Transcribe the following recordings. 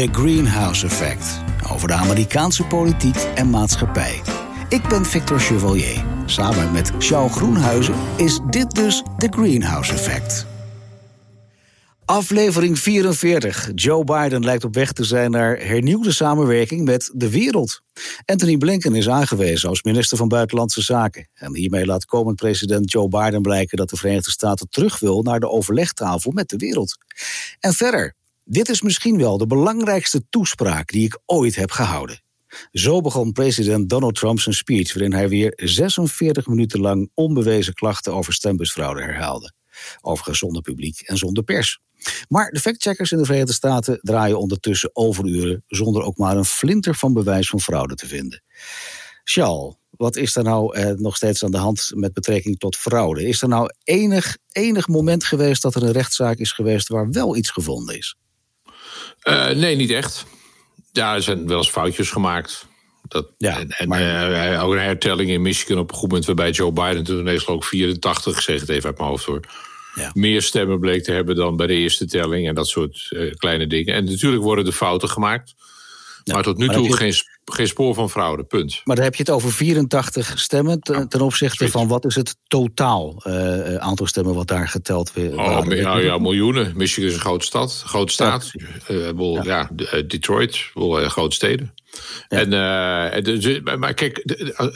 The Greenhouse Effect. Over de Amerikaanse politiek en maatschappij. Ik ben Victor Chevalier. Samen met Charles Groenhuizen is dit dus The Greenhouse Effect. Aflevering 44. Joe Biden lijkt op weg te zijn naar hernieuwde samenwerking met de wereld. Anthony Blinken is aangewezen als minister van Buitenlandse Zaken. En hiermee laat komend president Joe Biden blijken dat de Verenigde Staten terug wil naar de overlegtafel met de wereld. En verder, dit is misschien wel de belangrijkste toespraak die ik ooit heb gehouden. Zo begon president Donald Trump zijn speech, waarin hij weer 46 minuten lang onbewezen klachten over stembusfraude herhaalde. Overigens zonder publiek en zonder pers. Maar de factcheckers in de Verenigde Staten draaien ondertussen overuren zonder ook maar een flinter van bewijs van fraude te vinden. Charles, wat is er nou eh, nog steeds aan de hand met betrekking tot fraude? Is er nou enig, enig moment geweest dat er een rechtszaak is geweest waar wel iets gevonden is? Uh, nee, niet echt. Ja, er zijn wel eens foutjes gemaakt. Dat, ja, en en maar... uh, ook een hertelling in Michigan op een goed moment waarbij Joe Biden toen ineens geloof 84, zeg het even uit mijn hoofd hoor ja. meer stemmen bleek te hebben dan bij de eerste telling en dat soort uh, kleine dingen. En natuurlijk worden er fouten gemaakt. Ja, maar tot nu toe geen, geen spoor van fraude, punt. Maar dan heb je het over 84 stemmen ten, ten opzichte van wat is het totaal uh, aantal stemmen wat daar geteld werd? Oh, ja, ja, miljoenen. Michigan is een grote stad, grote staat. Uh, ja. ja. Detroit, grote steden. En, maar kijk,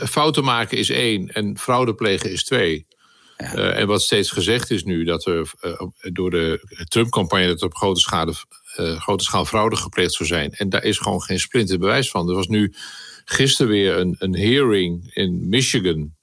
fouten maken is één en fraude plegen is twee. Uh, en wat steeds gezegd is nu, dat er uh, door de Trump-campagne dat er op grote, schade, uh, grote schaal fraude gepleegd zou zijn. En daar is gewoon geen splinter bewijs van. Er was nu gisteren weer een, een hearing in Michigan.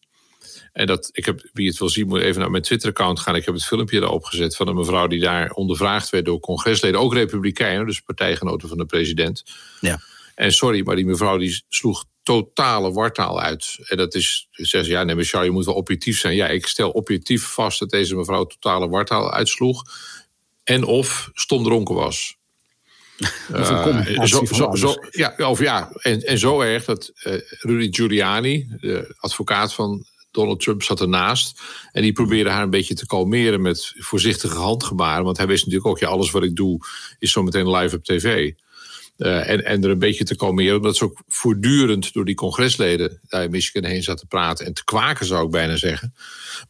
En dat, ik heb, wie het wil zien, moet even naar mijn Twitter-account gaan. Ik heb het filmpje erop gezet van een mevrouw die daar ondervraagd werd door congresleden, ook republikeinen, dus partijgenoten van de president. Ja. En sorry, maar die mevrouw die sloeg totale wartaal uit. En dat is, zeggen ze, ja, nee, Michel, je moet wel objectief zijn. Ja, ik stel objectief vast dat deze mevrouw totale wartaal uitsloeg. En of stom dronken was. Uh, zo, zo, zo, ja, of ja, en, en zo erg dat uh, Rudy Giuliani, de advocaat van Donald Trump, zat ernaast. En die probeerde haar een beetje te kalmeren met voorzichtige handgebaren. Want hij wist natuurlijk ook, ja, alles wat ik doe is zo meteen live op tv. Uh, en, en er een beetje te kalmeren. Omdat ze ook voortdurend door die congresleden daar in Michigan heen zat te praten. En te kwaken zou ik bijna zeggen.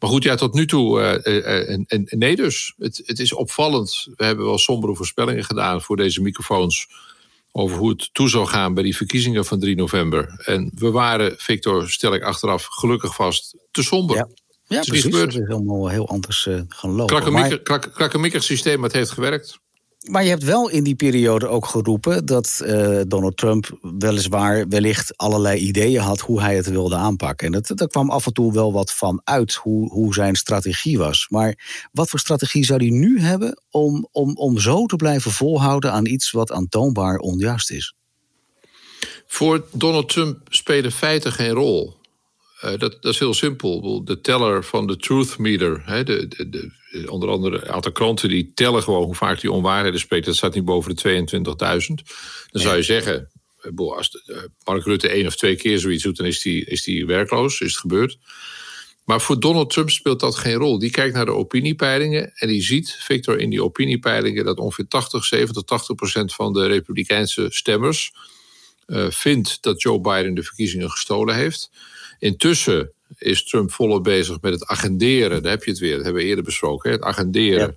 Maar goed, ja, tot nu toe. Uh, uh, nee, dus. Het, het is opvallend. We hebben wel sombere voorspellingen gedaan voor deze microfoons. Over hoe het toe zou gaan bij die verkiezingen van 3 november. En we waren, Victor, stel ik achteraf gelukkig vast, te somber. Ja. Ja, het is precies. Het is helemaal heel anders gaan lopen. Krakkemikkig maar... systeem, het heeft gewerkt. Maar je hebt wel in die periode ook geroepen dat uh, Donald Trump weliswaar wellicht allerlei ideeën had hoe hij het wilde aanpakken. En dat, daar kwam af en toe wel wat van uit hoe, hoe zijn strategie was. Maar wat voor strategie zou hij nu hebben om, om, om zo te blijven volhouden aan iets wat aantoonbaar onjuist is? Voor Donald Trump spelen feiten geen rol. Uh, dat, dat, is heel simpel. De teller van de truth meter, hè, de, de, de, onder andere een aantal kranten die tellen gewoon hoe vaak die onwaarheden spreekt. Dat staat nu boven de 22.000. Dan zou je zeggen, als Mark Rutte één of twee keer zoiets doet, dan is die, is die werkloos, is het gebeurd. Maar voor Donald Trump speelt dat geen rol. Die kijkt naar de opiniepeilingen en die ziet, Victor, in die opiniepeilingen dat ongeveer 80, 70, 80 procent van de Republikeinse stemmers uh, vindt dat Joe Biden de verkiezingen gestolen heeft. Intussen is Trump volop bezig met het agenderen. Daar heb je het weer, dat hebben we eerder besproken. Hè? Het agenderen.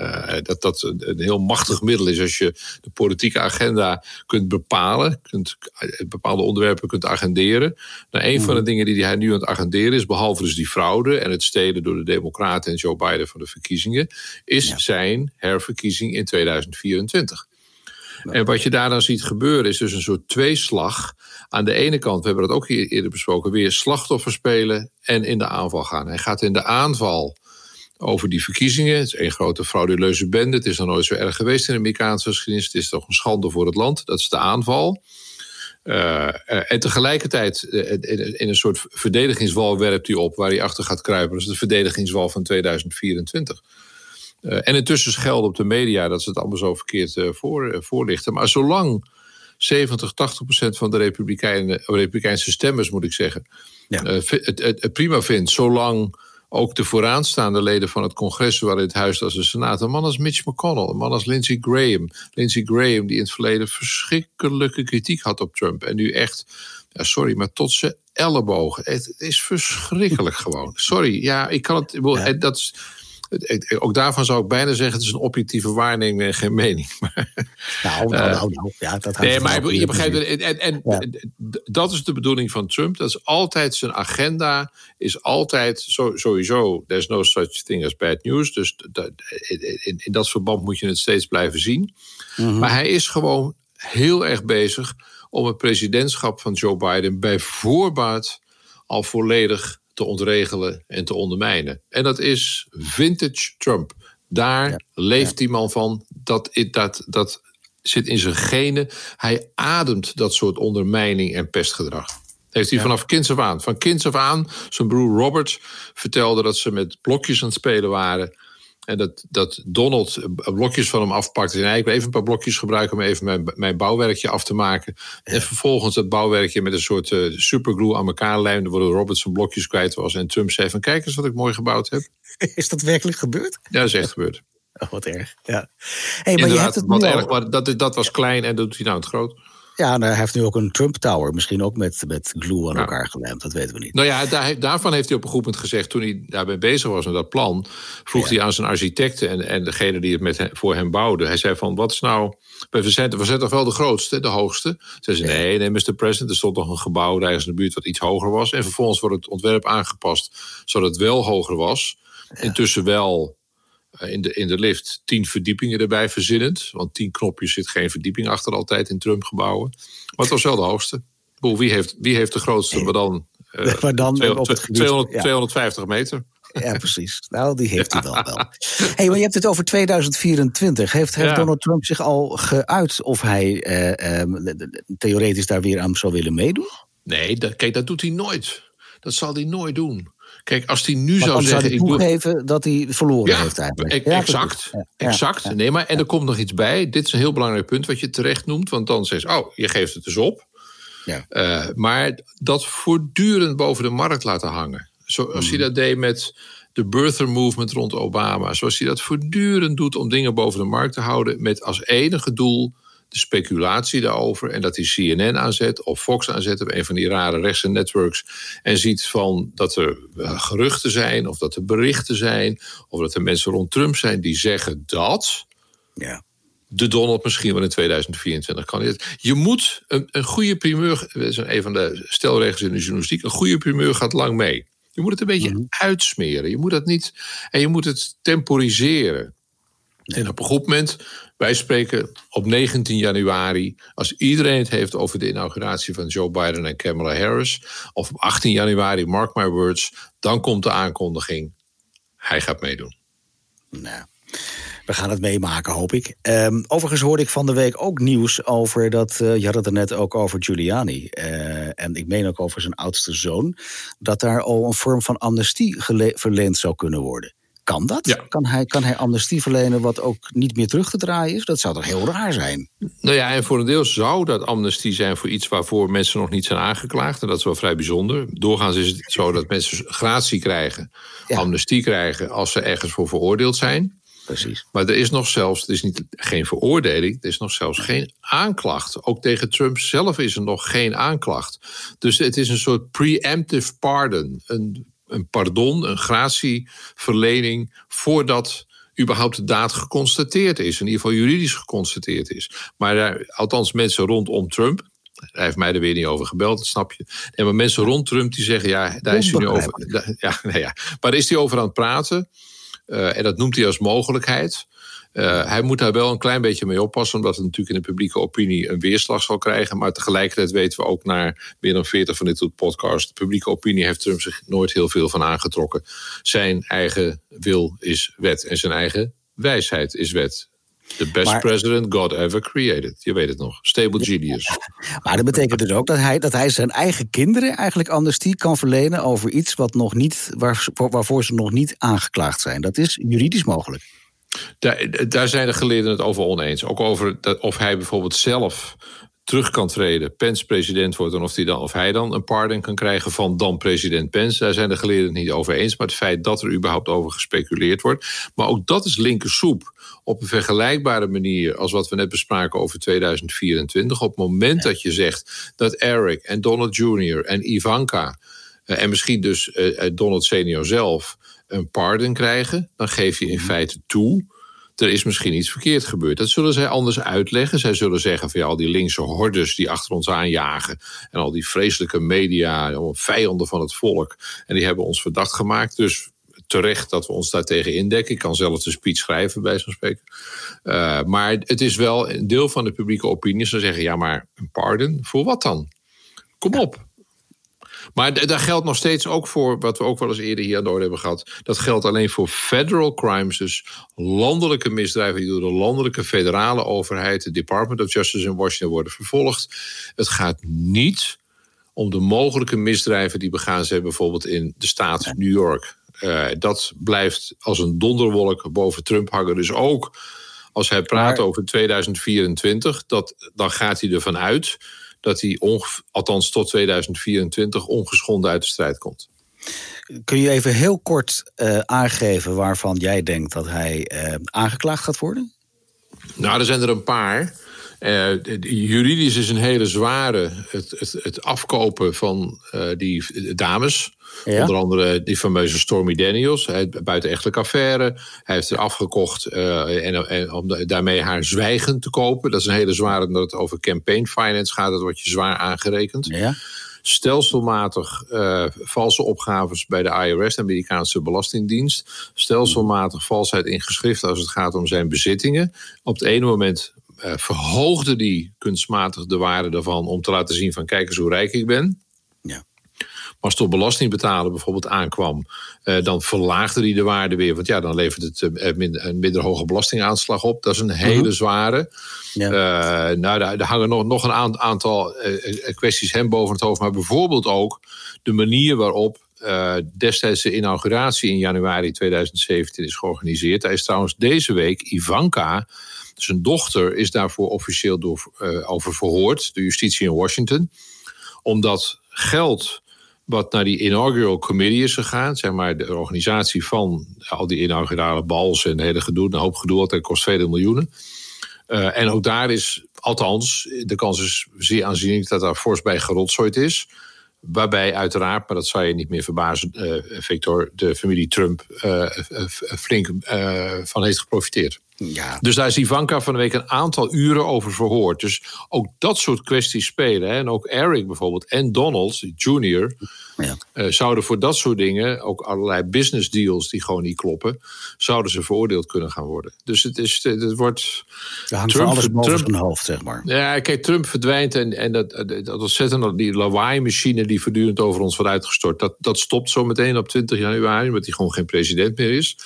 Uh, dat dat een heel machtig middel is als je de politieke agenda kunt bepalen, kunt, eh, bepaalde onderwerpen kunt agenderen. Nou, een van de mhm. dingen die hij nu aan het agenderen is, behalve dus die fraude en het stelen door de Democraten en Joe Biden van de verkiezingen, is zijn herverkiezing in 2024. En wat je daar dan ziet gebeuren is dus een soort tweeslag. Aan de ene kant, we hebben dat ook eerder besproken, weer slachtoffer spelen en in de aanval gaan. Hij gaat in de aanval over die verkiezingen. Het is één grote frauduleuze bende. Het is nog nooit zo erg geweest in de Amerikaanse geschiedenis. Het is toch een schande voor het land. Dat is de aanval. Uh, en tegelijkertijd in, in, een soort verdedigingswal werpt hij op waar hij achter gaat kruipen. Dat is de verdedigingswal van 2024. Uh, en intussen schelden op de media dat ze het allemaal zo verkeerd voor, voorlichten. Maar zolang 70, 80 procent van de Republikeinen, Republikeinse stemmers, moet ik zeggen, ja. het, het, het, prima vindt, zolang ook de vooraanstaande leden van het congres, zowel in het Huis als de Senaat. Een man als Mitch McConnell, een man als Lindsey Graham. Lindsey Graham, die in het verleden verschrikkelijke kritiek had op Trump. En nu echt, ja, sorry, maar tot zijn ellebogen. Het, is verschrikkelijk gewoon. Sorry, ja, ik kan het. Dat is, ook daarvan zou ik bijna zeggen: het is een objectieve waarneming en geen mening. nou, nou, nou, nou, ja, dat Nee, maar je begrijpt, en, en, dat is de bedoeling van Trump. Dat is altijd zijn agenda, is altijd sowieso: there's no such thing as bad news. Dus in, in dat verband moet je het steeds blijven zien. Mm-hmm. Maar hij is gewoon heel erg bezig om het presidentschap van Joe Biden bij voorbaat al volledig te ontregelen en te ondermijnen. En dat is vintage Trump. Daar leeft die man van. Dat, dat, dat zit in zijn genen. Hij ademt dat soort ondermijning en pestgedrag. Heeft hij vanaf kinds af aan. Van kinds af aan, zijn broer Robert vertelde dat ze met blokjes aan het spelen waren. En dat, dat Donald blokjes van hem afpakte. En ik wil even een paar blokjes gebruiken om even mijn, mijn bouwwerkje af te maken. En vervolgens dat bouwwerkje met een soort uh, superglue aan elkaar lijmde. Waardoor Robert zijn blokjes kwijt was. En Trump zei van kijk eens wat ik mooi gebouwd heb. Is dat werkelijk gebeurd? Ja, dat is echt gebeurd. Oh, wat erg. Ja. Hey, maar je hebt het wat erg, maar dat, dat was klein en dat doet hij nou het groot. Ja, hij heeft nu ook een Trump Tower. Misschien ook met, met glue aan elkaar gelijmd. Dat weten we niet. Nou ja, daar, daarvan heeft hij op een goed moment gezegd... toen hij daarbij bezig was met dat plan... vroeg hij aan zijn architecten en, en degene die het met voor hem bouwde. Hij zei van, wat is nou... We zijn, we zijn toch wel de grootste, de hoogste? Ze zei, nee, nee, Mr. President, er stond nog een gebouw... ergens in de buurt wat iets hoger was. En vervolgens wordt het ontwerp aangepast... zodat het wel hoger was. Intussen wel in de, in de lift tien verdiepingen erbij verzinnend. Want tien knopjes zit geen verdieping achter altijd in Trump-gebouwen. Maar het was wel de hoogste. Wie heeft, wie heeft de grootste, maar dan, uh, maar dan 200, op het gebied, 200, ja. 250 meter. Ja, precies. Nou, die heeft hij wel wel. hey, maar je hebt het over 2024. Heeft, heeft ja. Donald Trump zich al geuit of hij eh, eh, theoretisch daar weer aan zou willen meedoen? Nee, dat, kijk, dat doet hij nooit. Dat zal hij nooit doen. Kijk, als hij nu zou zeggen. Zou hij toegeven dat hij verloren heeft eigenlijk. Ja, exact. Ja, exact. Nee, maar en er komt nog iets bij. Dit is een heel belangrijk punt wat je terecht noemt. Want dan zegt oh, je geeft het dus op. Ja. Uh, maar dat voortdurend boven de markt laten hangen. Zoals mm. hij dat deed met de birther movement rond Obama. Zoals hij dat voortdurend doet om dingen boven de markt te houden. Met als enige doel de speculatie daarover. En dat hij CNN aanzet of Fox aanzet op een van die rare rechtse networks. En ziet van dat er eh, geruchten zijn, of dat er berichten zijn, of dat er mensen rond Trump zijn die zeggen dat. Ja. De Donald misschien wel in 2024 kan. Je moet een, een goede primeur, dat is een van de stelregels in de journalistiek, een goede primeur gaat lang mee. Je moet het een beetje mhm. uitsmeren. Je moet dat niet. En je moet het temporiseren. En op een goed moment, wij spreken op 19 januari, als iedereen het heeft over de inauguratie van Joe Biden en Kamala Harris, of op 18 januari, mark my words, dan komt de aankondiging, hij gaat meedoen. Nou, we gaan het meemaken, hoop ik. Um, overigens hoorde ik van de week ook nieuws over dat. Uh, je had het er net ook over Giuliani. Uh, en ik meen ook over zijn oudste zoon. Dat daar al een vorm van amnestie verleend zou kunnen worden. Kan dat? Kan, hij, kan hij amnestie verlenen wat ook niet meer terug te draaien is? Dat zou toch heel raar zijn? Nou ja, en voor een deel zou dat amnestie zijn voor iets waarvoor mensen nog niet zijn aangeklaagd. En dat is wel vrij bijzonder. Doorgaans is het zo dat mensen gratie krijgen, amnestie krijgen als ze ergens voor veroordeeld zijn. Precies. Maar er is nog zelfs, het is niet, geen veroordeling, er is nog zelfs geen aanklacht. Ook tegen Trump zelf is er nog geen aanklacht. Dus het is een soort preemptive pardon. Een een pardon, een gratieverlening, voordat überhaupt de daad geconstateerd is. In ieder geval juridisch geconstateerd is. Maar daar, althans mensen rondom Trump. Hij heeft mij er weer niet over gebeld, dat snap je. En maar mensen rond Trump die zeggen: ja, daar is hij nu over. ja, nee, ja. Maar daar is hij over aan het praten. Uh, en dat noemt hij als mogelijkheid. Uh, hij moet daar wel een klein beetje mee oppassen, omdat het natuurlijk in de publieke opinie een weerslag zal krijgen. Maar tegelijkertijd weten we ook naar meer dan 40 van dit soort podcasts. De publieke opinie heeft Trump zich nooit heel veel van aangetrokken. Zijn eigen wil is wet en zijn eigen wijsheid is wet. The best president God ever created. Je weet het nog. Stable genius. Maar dat betekent dus ook dat hij, dat hij zijn eigen kinderen eigenlijk amnestie kan verlenen over iets wat nog niet, waar, waarvoor ze nog niet aangeklaagd zijn. Dat is juridisch mogelijk. Daar, daar zijn de geleerden het over oneens. Ook over dat, of hij bijvoorbeeld zelf terug kan treden, Pence president wordt en of, die dan, of hij dan een pardon kan krijgen van dan president Pence. Daar zijn de geleerden het niet over eens. Maar het feit dat er überhaupt over gespeculeerd wordt. Maar ook dat is linkersoep op een vergelijkbare manier als wat we net bespraken over 2024. Op het moment dat je zegt dat Eric en Donald Jr. en Ivanka eh, en misschien dus eh, Donald senior zelf een pardon krijgen, dan geef je in mhm. feite toe er is misschien iets verkeerd gebeurd. Dat zullen zij anders uitleggen. Zij zullen zeggen van ja, al die linkse hordes die achter ons aanjagen. En al die vreselijke media, vijanden van het volk. En die hebben ons verdacht gemaakt. Dus terecht dat we ons daartegen indekken. Ik kan zelf de speech schrijven, bij zo'n spreken. Uh, maar het is wel een deel van de publieke opinie. Ze zeggen ja, maar een pardon, voor wat dan? Kom op. Maar daar geldt nog steeds ook voor, wat we ook wel eens eerder hier aan de orde hebben gehad. Dat geldt alleen voor federal crimes, dus landelijke misdrijven die door de landelijke federale overheid, het Department of Justice in Washington, worden vervolgd. Het gaat niet om de mogelijke misdrijven die begaan zijn, bijvoorbeeld in de staat New York. Uh, dat blijft als een donderwolk boven Trump hangen. Dus ook als hij praat over 2024, dat, dan gaat hij ervan uit dat hij althans tot 2024 ongeschonden uit de strijd komt. Kun je even heel kort uh, aangeven waarvan jij denkt dat hij uh, aangeklaagd gaat worden? Nou, er zijn er een paar. Uh, juridisch is een hele zware het, het, het afkopen van die dames. Onder andere die fameuze Stormy Daniels, buitenechtelijke affaire. Hij heeft er afgekocht uh, en, en, om daarmee haar zwijgen te kopen. Dat is een hele zware, omdat het over campaign finance gaat. Dat wordt je zwaar aangerekend. Ja. Stelselmatig valse opgaves bij de IRS, de Amerikaanse Belastingdienst. Stelselmatig valsheid in geschriften als het gaat om zijn bezittingen. Op het ene moment verhoogde die kunstmatig de waarde daarvan om te laten zien van kijk eens hoe rijk ik ben als het op belasting betalen bijvoorbeeld aankwam, uh, dan verlaagde die de waarde weer. Want ja, dan levert het uh, minder, een minder hoge belastingaanslag op. Dat is een hele mhm. zware. Ja. Uh, nou, daar, daar, hangen nog, nog een aantal kwesties hem boven het hoofd. Maar bijvoorbeeld ook de manier waarop destijds de inauguratie in januari 2017 is georganiseerd. Hij is trouwens deze week, Ivanka, zijn dochter, is daarvoor officieel door, over verhoord, de justitie in Washington. Omdat geld wat naar die inaugural committee is gegaan. Zeg maar de organisatie van al die inaugurale bals en hele gedoe. Een hoop gedoe, altijd kost vele miljoenen. Uh, en ook daar is, althans, de kans is zeer aanzienlijk dat daar fors bij gerotzooid is. Waarbij uiteraard, maar dat zou je niet meer verbazen, uh, Victor, de familie Trump uh, flink van heeft geprofiteerd. Ja. Dus daar is Ivanka van de week een aantal uren over verhoord. Dus ook dat soort kwesties spelen. Hè. En ook Eric bijvoorbeeld en Donald Jr. Ja. Uh, zouden voor dat soort dingen, ook allerlei business deals die gewoon niet kloppen, zouden ze veroordeeld kunnen gaan worden. Dus het, is, het wordt. Er hangt Trump, alles boven Trump, zijn hoofd, zeg maar. Ja, kijk, Trump verdwijnt en, en dat, dat ontzettend, die lawaai-machine die voortdurend over ons wordt uitgestort, dat, dat stopt zo meteen op 20 januari, omdat hij gewoon geen president meer is.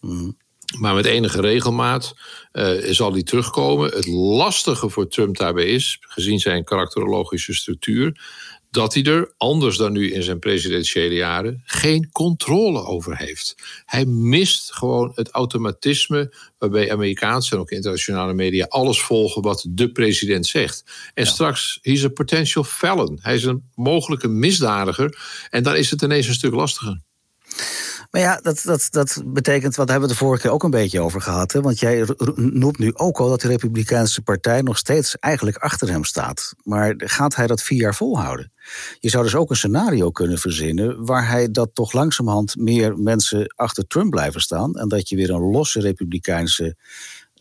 Mm. Maar met enige regelmaat uh, zal die terugkomen. Het lastige voor Trump daarbij is, gezien zijn karakterologische structuur, dat hij er, anders dan nu in zijn presidentiële jaren, geen controle over heeft. Hij mist gewoon het automatisme waarbij Amerikaanse en ook internationale media alles volgen wat de president zegt. En straks, hij is een potential felon. Hij is een mogelijke misdadiger. En dan is het ineens een stuk lastiger. Maar ja, dat, dat, dat betekent, wat hebben we de vorige keer ook een beetje over gehad. Hè? Want jij noemt nu ook al dat de Republikeinse Partij nog steeds eigenlijk achter hem staat. Maar gaat hij dat vier jaar volhouden? Je zou dus ook een scenario kunnen verzinnen waar hij dat toch langzamerhand meer mensen achter Trump blijven staan. En dat je weer een losse Republikeinse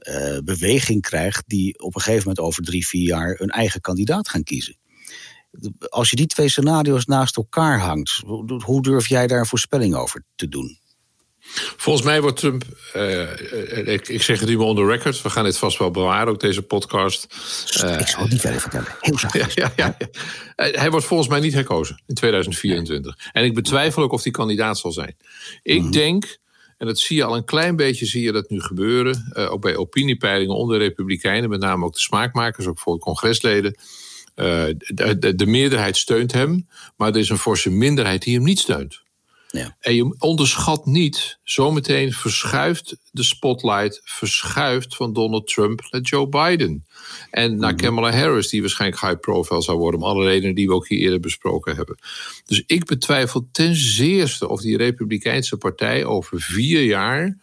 uh, beweging krijgt die op een gegeven moment over drie, vier jaar een eigen kandidaat gaan kiezen als je die twee scenario's naast elkaar hangt, hoe durf jij daar een voorspelling over te doen? Volgens mij wordt Trump, uh, ik, ik, zeg het nu maar on the record, we gaan dit vast wel bewaren, ook deze podcast. Uh, ik zal het niet verder vertellen, heel zacht. Ja, ja, ja, Hij wordt volgens mij niet herkozen in 2024. En ik betwijfel ook of hij kandidaat zal zijn. Ik mhm. denk, en dat zie je al een klein beetje, zie je dat nu gebeuren, ook bij opiniepeilingen onder Republikeinen, met name ook de smaakmakers, ook voor congresleden eh, de, de, de, meerderheid steunt hem, maar er is een forse minderheid die hem niet steunt. Ja. En je onderschat niet, zometeen verschuift de spotlight, verschuift van Donald Trump naar Joe Biden. En naar mhm. Kamala Harris, die waarschijnlijk high profile zou worden, om alle redenen die we ook hier eerder besproken hebben. Dus ik betwijfel ten zeerste of die Republikeinse partij over vier jaar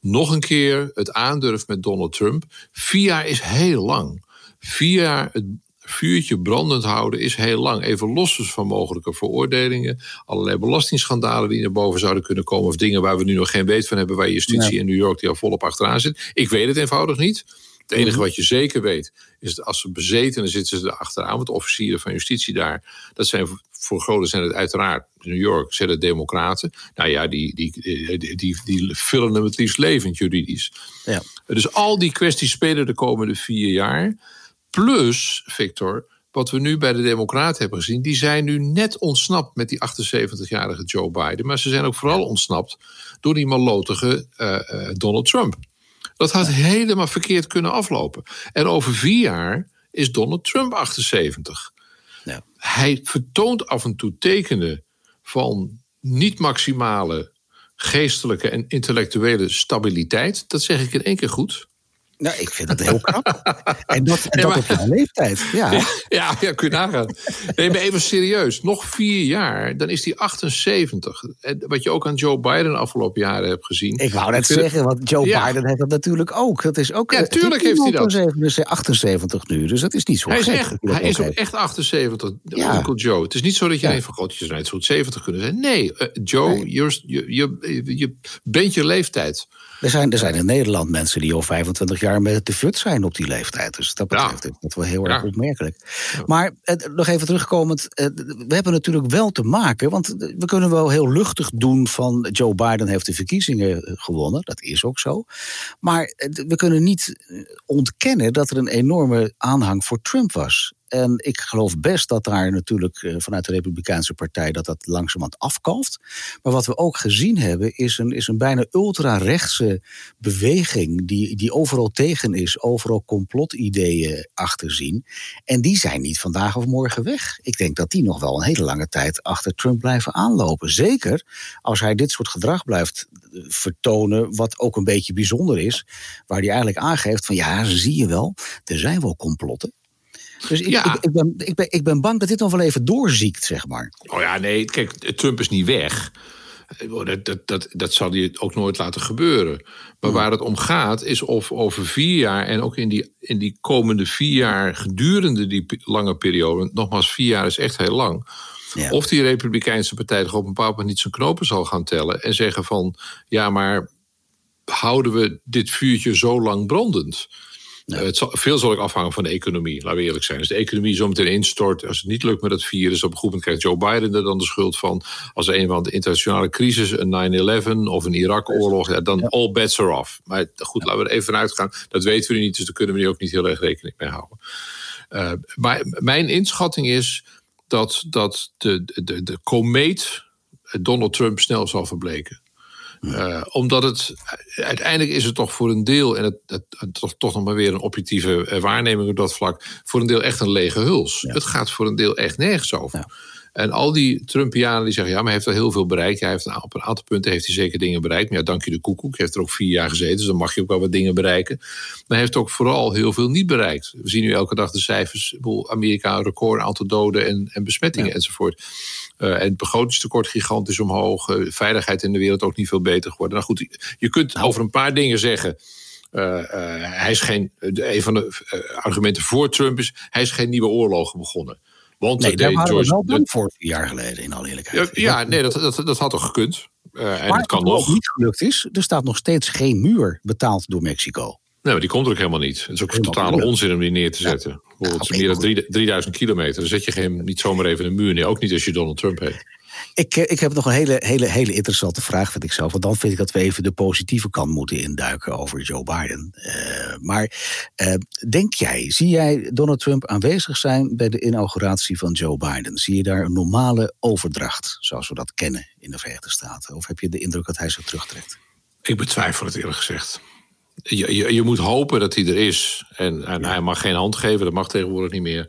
nog een keer het aandurft met Donald Trump. Vier jaar is heel lang. Vier jaar het vuurtje brandend houden is heel lang. Even los dus van mogelijke veroordelingen, allerlei belastingschandalen die naar boven zouden kunnen komen, of dingen waar we nu nog geen weet van hebben, waar justitie in New York die al volop achteraan zit. Ik weet het eenvoudig niet. Het enige mhm. wat je zeker weet, is dat als ze bezeten, dan zitten ze er achteraan. Want officieren van justitie daar, dat zijn voor grote zijn het uiteraard, New York zijn het democraten. Nou ja, die, die, die, die, die vullen hem het liefst levend juridisch. Ja. Dus al die kwesties spelen de komende vier jaar. Plus, Victor, wat we nu bij de Democraten hebben gezien, die zijn nu net ontsnapt met die 78-jarige Joe Biden. Maar ze zijn ook vooral ontsnapt door die malotige uh, Donald Trump. Dat had helemaal verkeerd kunnen aflopen. En over vier jaar is Donald Trump 78. Ja. Hij vertoont af en toe tekenen van niet-maximale geestelijke en intellectuele stabiliteit. Dat zeg ik in één keer goed. Nou, ik vind dat heel knap. en dat, en dat op jouw leeftijd. Ja. ja, ja, kun je nagaan. Nee, maar even serieus. Nog vier jaar, dan is hij 78. Wat je ook aan Joe Biden de afgelopen jaren hebt gezien. Ik wou net zeggen, want Joe Biden heeft dat natuurlijk ook. Dat is ook ja, tuurlijk heeft hij dat. 78 nu, dus dat is niet zo hij Is echt, hij is ook echt 78, ja. Uncle Joe. Het is niet zo dat je denkt van, god, je zou net zo goed 70 kunnen zijn. Nee, uh, Joe, Je, je, je bent je leeftijd. Er zijn, er zijn in Nederland mensen die al 25 jaar met de fut zijn op die leeftijd. Dus dat betreft ja. dat wel heel erg opmerkelijk. Maar eh, nog even terugkomend. Eh, we hebben natuurlijk wel te maken. Want we kunnen wel heel luchtig doen van Joe Biden heeft de verkiezingen eh, gewonnen. Dat is ook zo. Maar eh, we kunnen niet ontkennen dat er een enorme aanhang voor Trump was. En ik geloof best dat daar natuurlijk eh, vanuit de Republikeinse Partij dat dat langzamerhand afkalft. Maar wat we ook gezien hebben is een, is een bijna ultra-rechtse beweging die, die overal tegen is, overal complotideeën achterzien. En die zijn niet vandaag of morgen weg. Ik denk dat die nog wel een hele lange tijd achter Trump blijven aanlopen. Zeker als hij dit soort gedrag blijft eh, vertonen, wat ook een beetje bijzonder is, waar hij eigenlijk aangeeft van ja, zie je wel, er zijn wel complotten. Dus ik, ik, ik, ben, ik, ben, ik ben bang dat dit nog wel even doorziekt, zeg maar. Oh ja, nee, kijk, Trump is niet weg. Dat, dat, dat, dat zal hij ook nooit laten gebeuren. Maar waar het om gaat, is of over vier jaar en ook in die, in die komende vier jaar gedurende die lange periode, nogmaals, vier jaar is echt heel lang. Of die Republikeinse partij toch op een bepaald moment niet zijn knopen zal gaan tellen en zeggen van ja, maar houden we dit vuurtje zo lang brandend? Ja. Het zal, veel zal ook afhangen van de economie, laten we eerlijk zijn. Als de economie zo meteen instort, als het niet lukt met het virus, op een goed moment krijgt Joe Biden er dan de schuld van. Als er een van de internationale crisis, een 9-11 of een Irak-oorlog, ja, dan all bets are off. Maar goed, laten we er even vanuit gaan. Dat weten we niet, dus daar kunnen we nu ook niet heel erg rekening mee houden. Uh, maar mijn inschatting is dat, dat de, de, de komeet Donald Trump snel zal verbleken. Uh, omdat het uiteindelijk is het toch voor een deel, en het, het, toch, toch nog maar weer een objectieve eh, waarneming op dat vlak, voor een deel echt een lege huls. Het gaat voor een deel echt nergens over. En al die Trumpianen die zeggen, ja, maar hij heeft al heel veel bereikt. Hij heeft, op een aantal punten heeft hij zeker dingen bereikt. Maar ja, dank je de koekoek. Hij heeft er ook vier jaar gezeten, dus dan mag je ook wel wat dingen bereiken. Maar hij heeft ook vooral heel veel niet bereikt. We zien nu elke dag de cijfers. Amerika een record aantal doden en, en besmettingen enzovoort. Uh, en het begrotingstekort gigantisch omhoog. Uh, veiligheid in de wereld ook niet veel beter geworden. Nou goed, je kunt over een paar dingen zeggen. Uh, hij is geen, een van de argumenten voor Trump is, hij is geen nieuwe oorlogen begonnen. Want nee, daar waren George, we wel voor vier jaar geleden, in alle eerlijkheid. Ja, nee, dat, dat, dat had toch gekund. Uh, en maar het kan nog. niet gelukt is, er staat nog steeds geen muur betaald door Mexico. Nee, maar die komt er ook helemaal niet. Het is ook een totale onzin om die neer te zetten. Ja. is meer dan 3000 kilometer. Dan zet je geen, niet zomaar even een muur neer. Ook niet als je Donald Trump heet. Ik, eh, ik heb nog een hele, hele, hele interessante vraag, vind ik zelf. Want dan vind ik dat we even de positieve kant moeten induiken over Joe Biden. Uh, maar uh, denk jij, zie jij Donald Trump aanwezig zijn bij de inauguratie van Joe Biden? Zie je daar een normale overdracht, zoals we dat kennen in de Verenigde Staten? Of heb je de indruk dat hij zich terugtrekt? Ik betwijfel het eerlijk gezegd. Je, je, je moet hopen dat hij er is. En, en hij mag geen hand geven, dat mag tegenwoordig niet meer.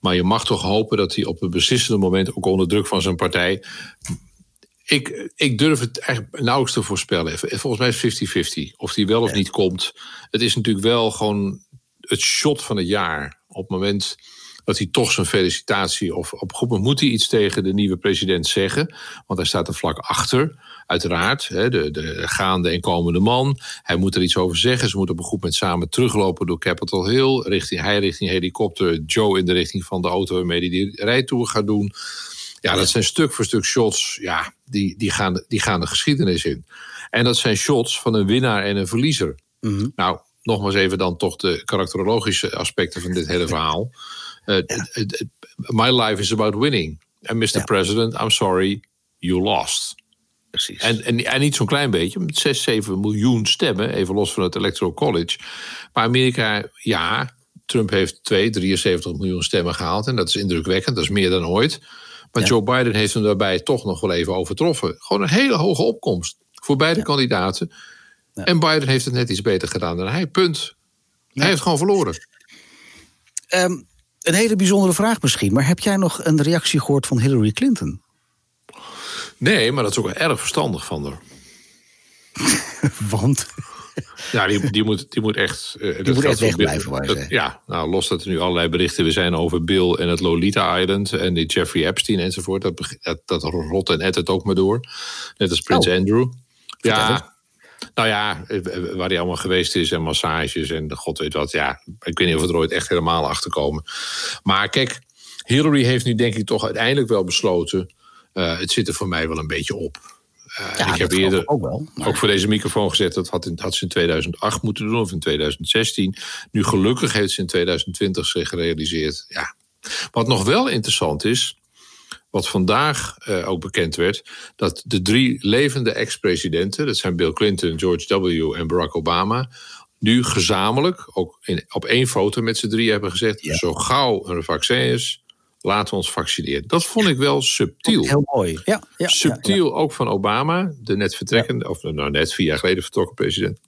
Maar je mag toch hopen dat hij op een beslissende moment, ook onder druk van zijn partij, Ik, ik durf het eigenlijk nauwelijks te voorspellen. Volgens mij is 50-50. Of die wel of niet komt. Het is natuurlijk wel gewoon het shot van het jaar. Op het moment dat hij toch zijn felicitatie. of op goed moet hij iets tegen de nieuwe president zeggen. Want hij staat er vlak achter. Uiteraard, hè, de, de gaande en komende man. Hij moet er iets over zeggen. Ze moeten op een goed moment samen teruglopen door Capitol Hill. Richting, hij richting helikopter. Joe in de richting van de auto waarmee hij die rijtour gaat doen. Ja, dat zijn stuk voor stuk shots. Ja, die, die, gaan, die gaan de geschiedenis in. En dat zijn shots van een winnaar en een verliezer. Mm Nou, nogmaals even dan toch de karakterologische aspecten van dit hele verhaal. Uh, my life is about winning. En Mr. President, I'm sorry, you lost. Precies. En, en, en niet zo'n klein beetje, met 6, 7 miljoen stemmen, even los van het Electoral College. Maar Amerika, ja, Trump heeft 2, 73 miljoen stemmen gehaald. En dat is indrukwekkend, dat is meer dan ooit. Maar Joe Biden heeft hem daarbij toch nog wel even overtroffen. Gewoon een hele hoge opkomst voor beide kandidaten. En Biden heeft het net iets beter gedaan dan hij. Punt. Hij heeft gewoon verloren. Um, een hele bijzondere vraag misschien, maar heb jij nog een reactie gehoord van Hillary Clinton? Nee, maar dat is ook erg verstandig van haar. Want? Ja, die, die, moet, die moet echt. Uh, die moet echt wegblijven, Ja, nou, los dat er nu allerlei berichten we zijn over Bill en het Lolita Island en die Jeffrey Epstein enzovoort. Dat, dat, dat rot en et het ook maar door. Net als Prins oh. Andrew. Ja, nou ja, waar hij allemaal geweest is en massages en god weet wat. Ja, ik weet niet of we er ooit echt helemaal achter komen. Maar kijk, Hillary heeft nu denk ik toch uiteindelijk wel besloten. Uh, het zit er voor mij wel een beetje op. Uh, ja, ik heb eerder ook, wel, ook voor deze microfoon gezet. Dat had, in, had ze in 2008 moeten doen of in 2016. Nu gelukkig heeft ze in 2020 zich gerealiseerd. Ja. Wat nog wel interessant is wat vandaag uh, ook bekend werd, dat de drie levende ex-presidenten, dat zijn Bill Clinton, George W. en Barack Obama, nu gezamenlijk, ook in, op één foto met z'n drie hebben gezegd: zo gauw er een vaccin is, laten we ons vaccineren. Dat vond ik wel subtiel. Heel mooi. Ja, ja subtiel ook van Obama, de net vertrekkende, of nou net vier jaar geleden vertrokken president.